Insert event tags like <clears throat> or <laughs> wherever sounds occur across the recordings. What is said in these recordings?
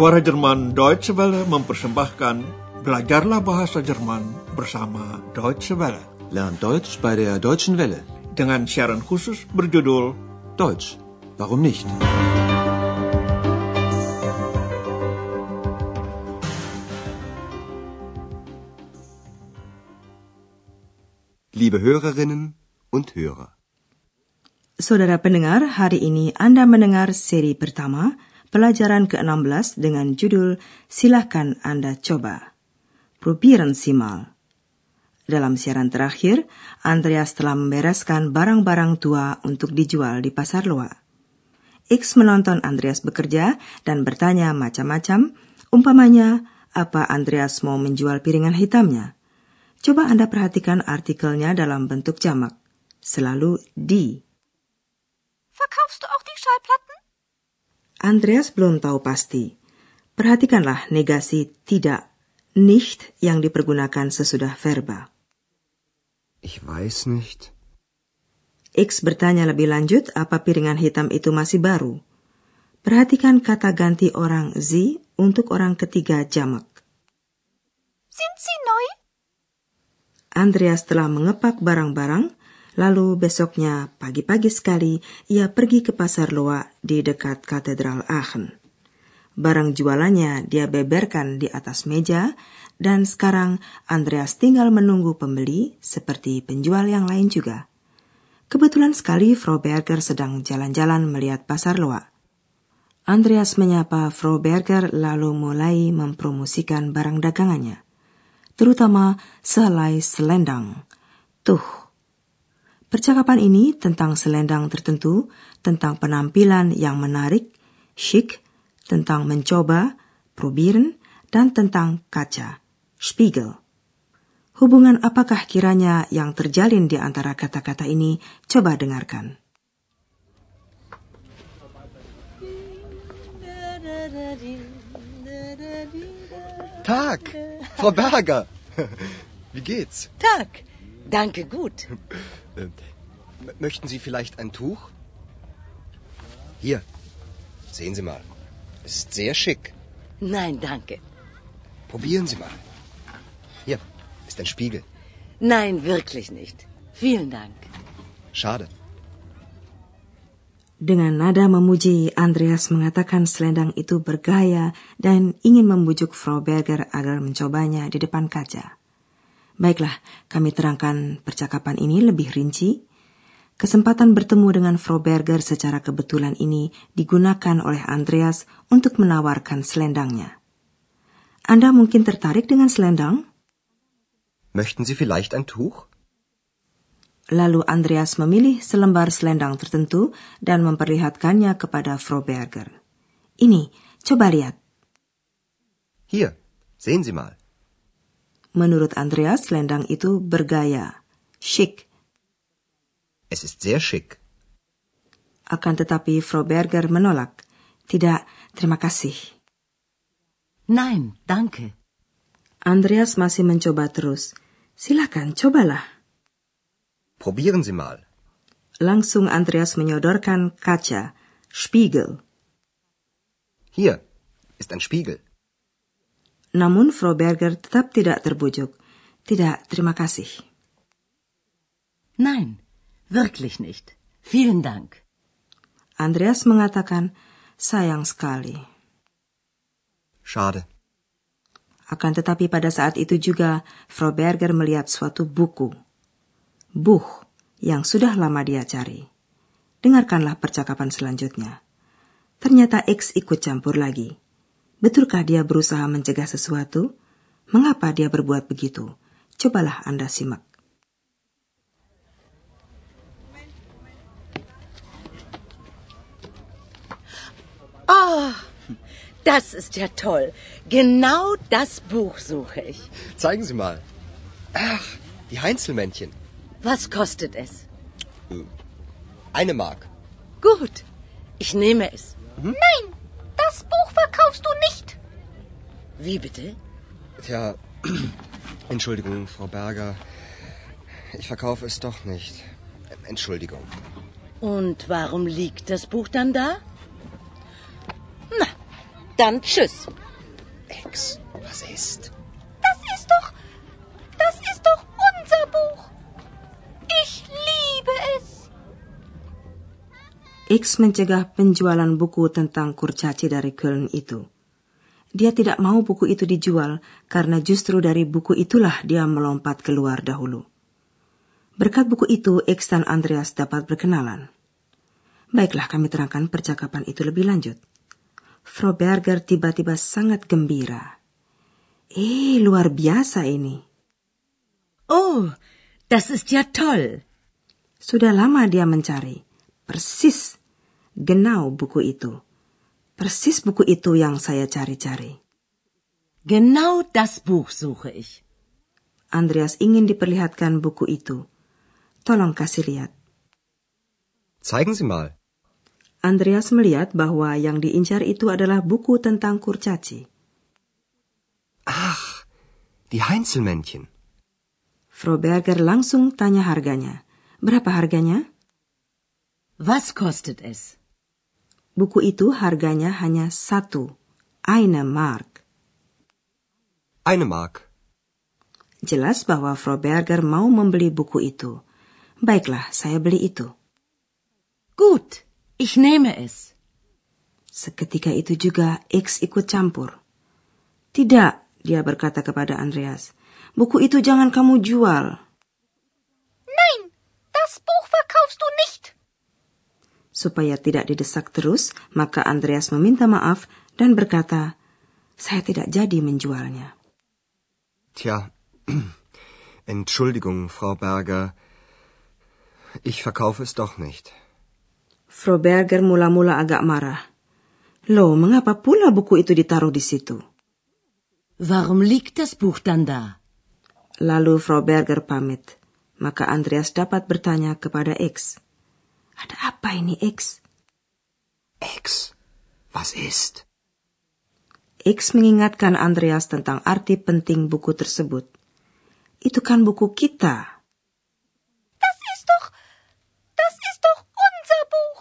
Suara Jerman Deutsche Welle mempersembahkan Belajarlah Bahasa Jerman bersama Deutsche Welle. Lernt Deutsch bei der Deutschen Welle. Dengan siaran khusus berjudul Deutsch, warum nicht? Liebe Hörerinnen und Hörer. Saudara pendengar, hari ini Anda mendengar seri pertama pelajaran ke-16 dengan judul Silahkan Anda Coba. Probieren Sie mal. Dalam siaran terakhir, Andreas telah membereskan barang-barang tua untuk dijual di pasar Loa. X menonton Andreas bekerja dan bertanya macam-macam, umpamanya apa Andreas mau menjual piringan hitamnya. Coba Anda perhatikan artikelnya dalam bentuk jamak. Selalu di. Verkaufst du auch die? Andreas belum tahu pasti. Perhatikanlah negasi tidak, nicht yang dipergunakan sesudah verba. Ich weiß nicht. X bertanya lebih lanjut apa piringan hitam itu masih baru. Perhatikan kata ganti orang sie untuk orang ketiga jamak. Sind sie neu? Andreas telah mengepak barang-barang, lalu besoknya pagi-pagi sekali ia pergi ke pasar Loa di dekat Katedral Aachen. Barang jualannya dia beberkan di atas meja, dan sekarang Andreas tinggal menunggu pembeli seperti penjual yang lain juga. Kebetulan sekali Frau Berger sedang jalan-jalan melihat pasar Loa. Andreas menyapa Frau Berger lalu mulai mempromosikan barang dagangannya terutama selai selendang. Tuh. Percakapan ini tentang selendang tertentu, tentang penampilan yang menarik, chic, tentang mencoba, probieren, dan tentang kaca, spiegel. Hubungan apakah kiranya yang terjalin di antara kata-kata ini? Coba dengarkan. Tag, Frau Berger. <laughs> Wie geht's? Tag. Danke, gut. Ähm, Möchten Sie vielleicht ein Tuch? Hier, sehen Sie mal. Es ist sehr schick. Nein, danke. Probieren Sie mal. Hier ist ein Spiegel. Nein, wirklich nicht. Vielen Dank. Schade. Dengan nada memuji, Andreas mengatakan selendang itu bergaya dan ingin membujuk Frau Berger agar mencobanya di depan kaca. Baiklah, kami terangkan percakapan ini lebih rinci. Kesempatan bertemu dengan Frau Berger secara kebetulan ini digunakan oleh Andreas untuk menawarkan selendangnya. Anda mungkin tertarik dengan selendang? Möchten Sie vielleicht ein Tuch? Lalu Andreas memilih selembar selendang tertentu dan memperlihatkannya kepada Frau Berger. Ini, coba lihat. Hier, sehen Sie mal. Menurut Andreas, selendang itu bergaya, chic. Es ist sehr schick. Akan tetapi Frau Berger menolak. Tidak, terima kasih. Nein, danke. Andreas masih mencoba terus. Silakan, cobalah. Probieren Sie mal. Langsung Andreas menyodorkan kaca, Spiegel. Hier ist ein Spiegel. Namun Frau Berger tetap tidak terbujuk. Tidak, terima kasih. Nein, wirklich nicht. Vielen Dank. Andreas mengatakan, sayang sekali. Schade. Akan tetapi pada saat itu juga Frau Berger melihat suatu buku. Buch yang sudah lama dia cari. Dengarkanlah percakapan selanjutnya. Ternyata X ikut campur lagi. Betulkah dia berusaha mencegah sesuatu? Mengapa dia berbuat begitu? Cobalah Anda simak. Oh, das ist ja toll. Genau das Buch suche ich. Zeigen Sie mal. Ach, die Heinzelmännchen. Was kostet es? Eine Mark. Gut, ich nehme es. Nein, das Buch verkaufst du nicht. Wie bitte? Tja, <clears throat> Entschuldigung, Frau Berger. Ich verkaufe es doch nicht. Entschuldigung. Und warum liegt das Buch dann da? Na, Dann tschüss. Ex, was ist? X mencegah penjualan buku tentang kurcaci dari Köln itu. Dia tidak mau buku itu dijual karena justru dari buku itulah dia melompat keluar dahulu. Berkat buku itu, X dan Andreas dapat berkenalan. Baiklah kami terangkan percakapan itu lebih lanjut. Frau Berger tiba-tiba sangat gembira. Eh, luar biasa ini. Oh, das ist ja toll. Sudah lama dia mencari. Persis. Genau buku itu. Persis buku itu yang saya cari-cari. Genau das Buch suche ich. Andreas ingin diperlihatkan buku itu. Tolong kasih lihat. Zeigen Sie mal. Andreas melihat bahwa yang diincar itu adalah buku tentang kurcaci. Ach, die Heinzelmännchen. Frau Berger langsung tanya harganya. Berapa harganya? Was kostet es? Buku itu harganya hanya satu, eine Mark. Eine Mark. Jelas bahwa Frau Berger mau membeli buku itu. Baiklah, saya beli itu. Gut, ich nehme es. Seketika itu juga X ikut campur. Tidak, dia berkata kepada Andreas. Buku itu jangan kamu jual. Nein, das Buch verkaufst du nicht. Supaya tidak didesak terus, maka Andreas meminta maaf dan berkata, saya tidak jadi menjualnya. Tja, <clears throat> Entschuldigung, Frau Berger. Ich verkaufe es doch nicht. Frau Berger mula-mula agak marah. Loh, mengapa pula buku itu ditaruh di situ? Warum liegt das Buch dann da? Lalu Frau Berger pamit. Maka Andreas dapat bertanya kepada X. Ada apa ini X? Ex, was ist? X mengingatkan Andreas tentang arti penting buku tersebut. Itu kan buku kita. Das ist doch. Das ist doch unser Buch.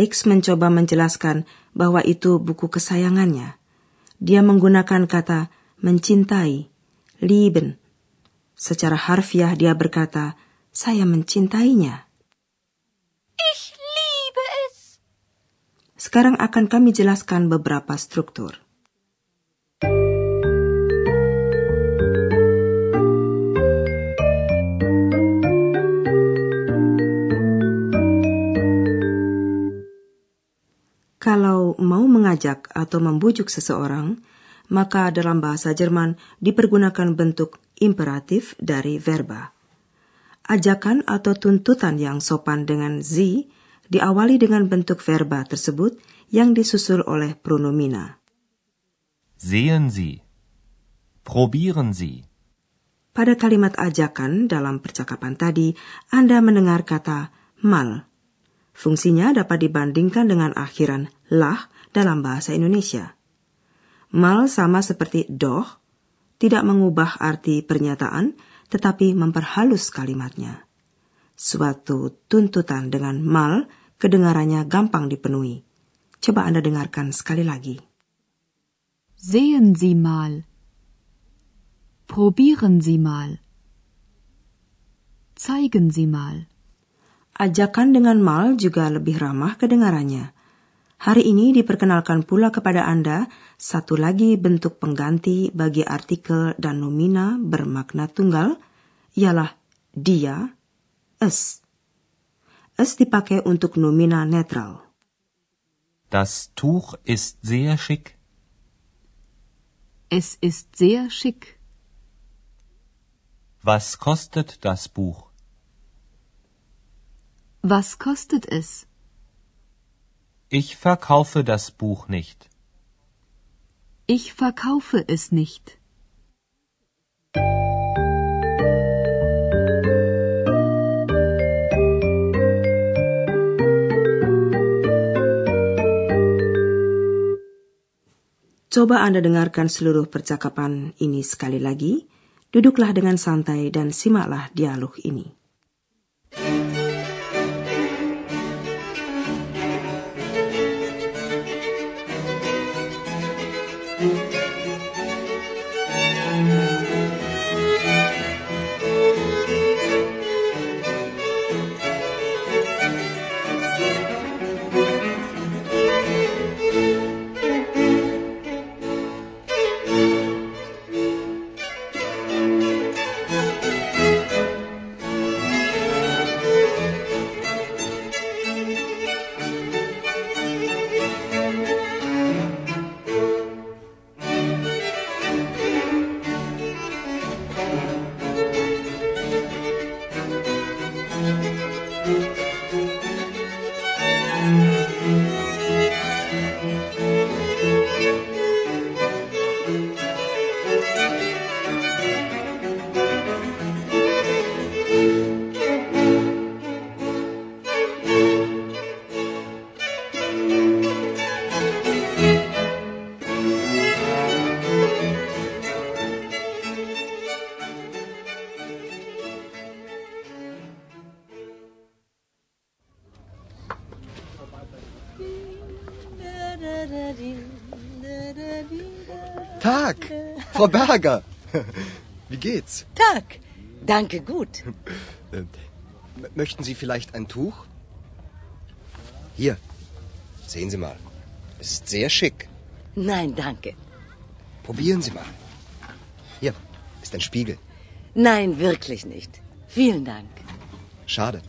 X mencoba menjelaskan bahwa itu buku kesayangannya. Dia menggunakan kata mencintai, lieben. Secara harfiah dia berkata, saya mencintainya. Ich liebe es. Sekarang akan kami jelaskan beberapa struktur. Kalau mau mengajak atau membujuk seseorang, maka dalam bahasa Jerman dipergunakan bentuk imperatif dari verba. Ajakan atau tuntutan yang sopan dengan sie diawali dengan bentuk verba tersebut yang disusul oleh pronomina. Sehen Sie. Probieren Sie. Pada kalimat ajakan dalam percakapan tadi, Anda mendengar kata mal. Fungsinya dapat dibandingkan dengan akhiran lah dalam bahasa Indonesia. Mal sama seperti doh, tidak mengubah arti pernyataan, tetapi memperhalus kalimatnya. Suatu tuntutan dengan mal kedengarannya gampang dipenuhi. Coba Anda dengarkan sekali lagi. Sehen Sie mal. Probieren Sie mal. Zeigen Sie mal. Ajakan dengan mal juga lebih ramah kedengarannya. Hari ini diperkenalkan pula kepada Anda satu lagi bentuk pengganti bagi artikel dan nomina bermakna tunggal, ialah dia, es. Es dipakai untuk nomina netral. Das Tuch ist sehr schick. Es ist sehr schick. Was kostet das Buch? Was kostet es? Ich verkaufe das Buch nicht. Ich verkaufe es nicht. Coba Anda dengarkan seluruh percakapan ini sekali lagi. Duduklah dengan santai dan simaklah dialog ini. Tag, Frau Berger. Wie geht's? Tag, danke gut. Ähm, möchten Sie vielleicht ein Tuch? Hier, sehen Sie mal. Es ist sehr schick. Nein, danke. Probieren Sie mal. Hier ist ein Spiegel. Nein, wirklich nicht. Vielen Dank. Schade.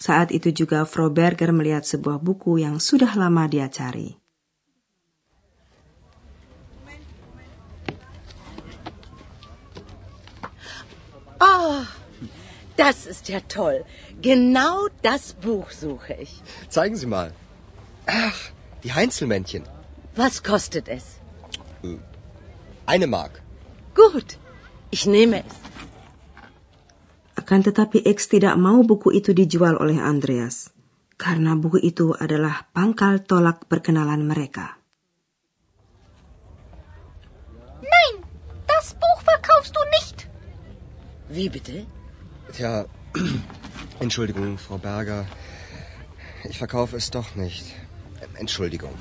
Saat itu juga Frau Berger melihat sebuah buku yang sudah lama dia cari. Oh, das ist ja toll. Genau das Buch suche ich. Zeigen Sie mal. Ach, die Heinzelmännchen. Was kostet es? Eine Mark. Gut, ich nehme es. Akan tetapi X tidak mau buku itu dijual oleh Andreas, karena buku itu adalah pangkal tolak perkenalan mereka. Nein, das Buch verkaufst du nicht. Wie bitte? Tja, <clears throat> Entschuldigung, Frau Berger. Ich verkaufe es doch nicht. Entschuldigung.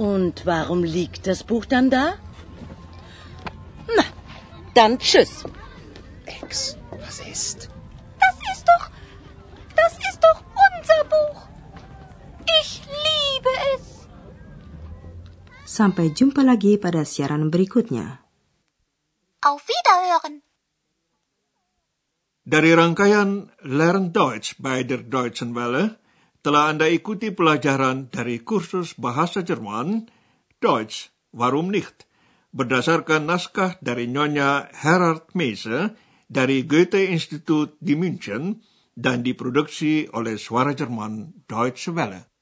Und warum liegt das Buch dann da? Na, dann tschüss. Ex, was ist? Das ist doch. Das ist doch unser Buch. Ich liebe es. Sampai jumpa lagi pada siaran berikutnya. Auf Wiederhören. Dari rangkaian Learn Deutsch bei der Deutschen Welle, telah Anda ikuti pelajaran dari kursus bahasa Jerman, Deutsch, warum nicht, berdasarkan naskah dari Nyonya Herard Meise dari Goethe Institut di München dan diproduksi oleh Suara Jerman Deutsche Welle.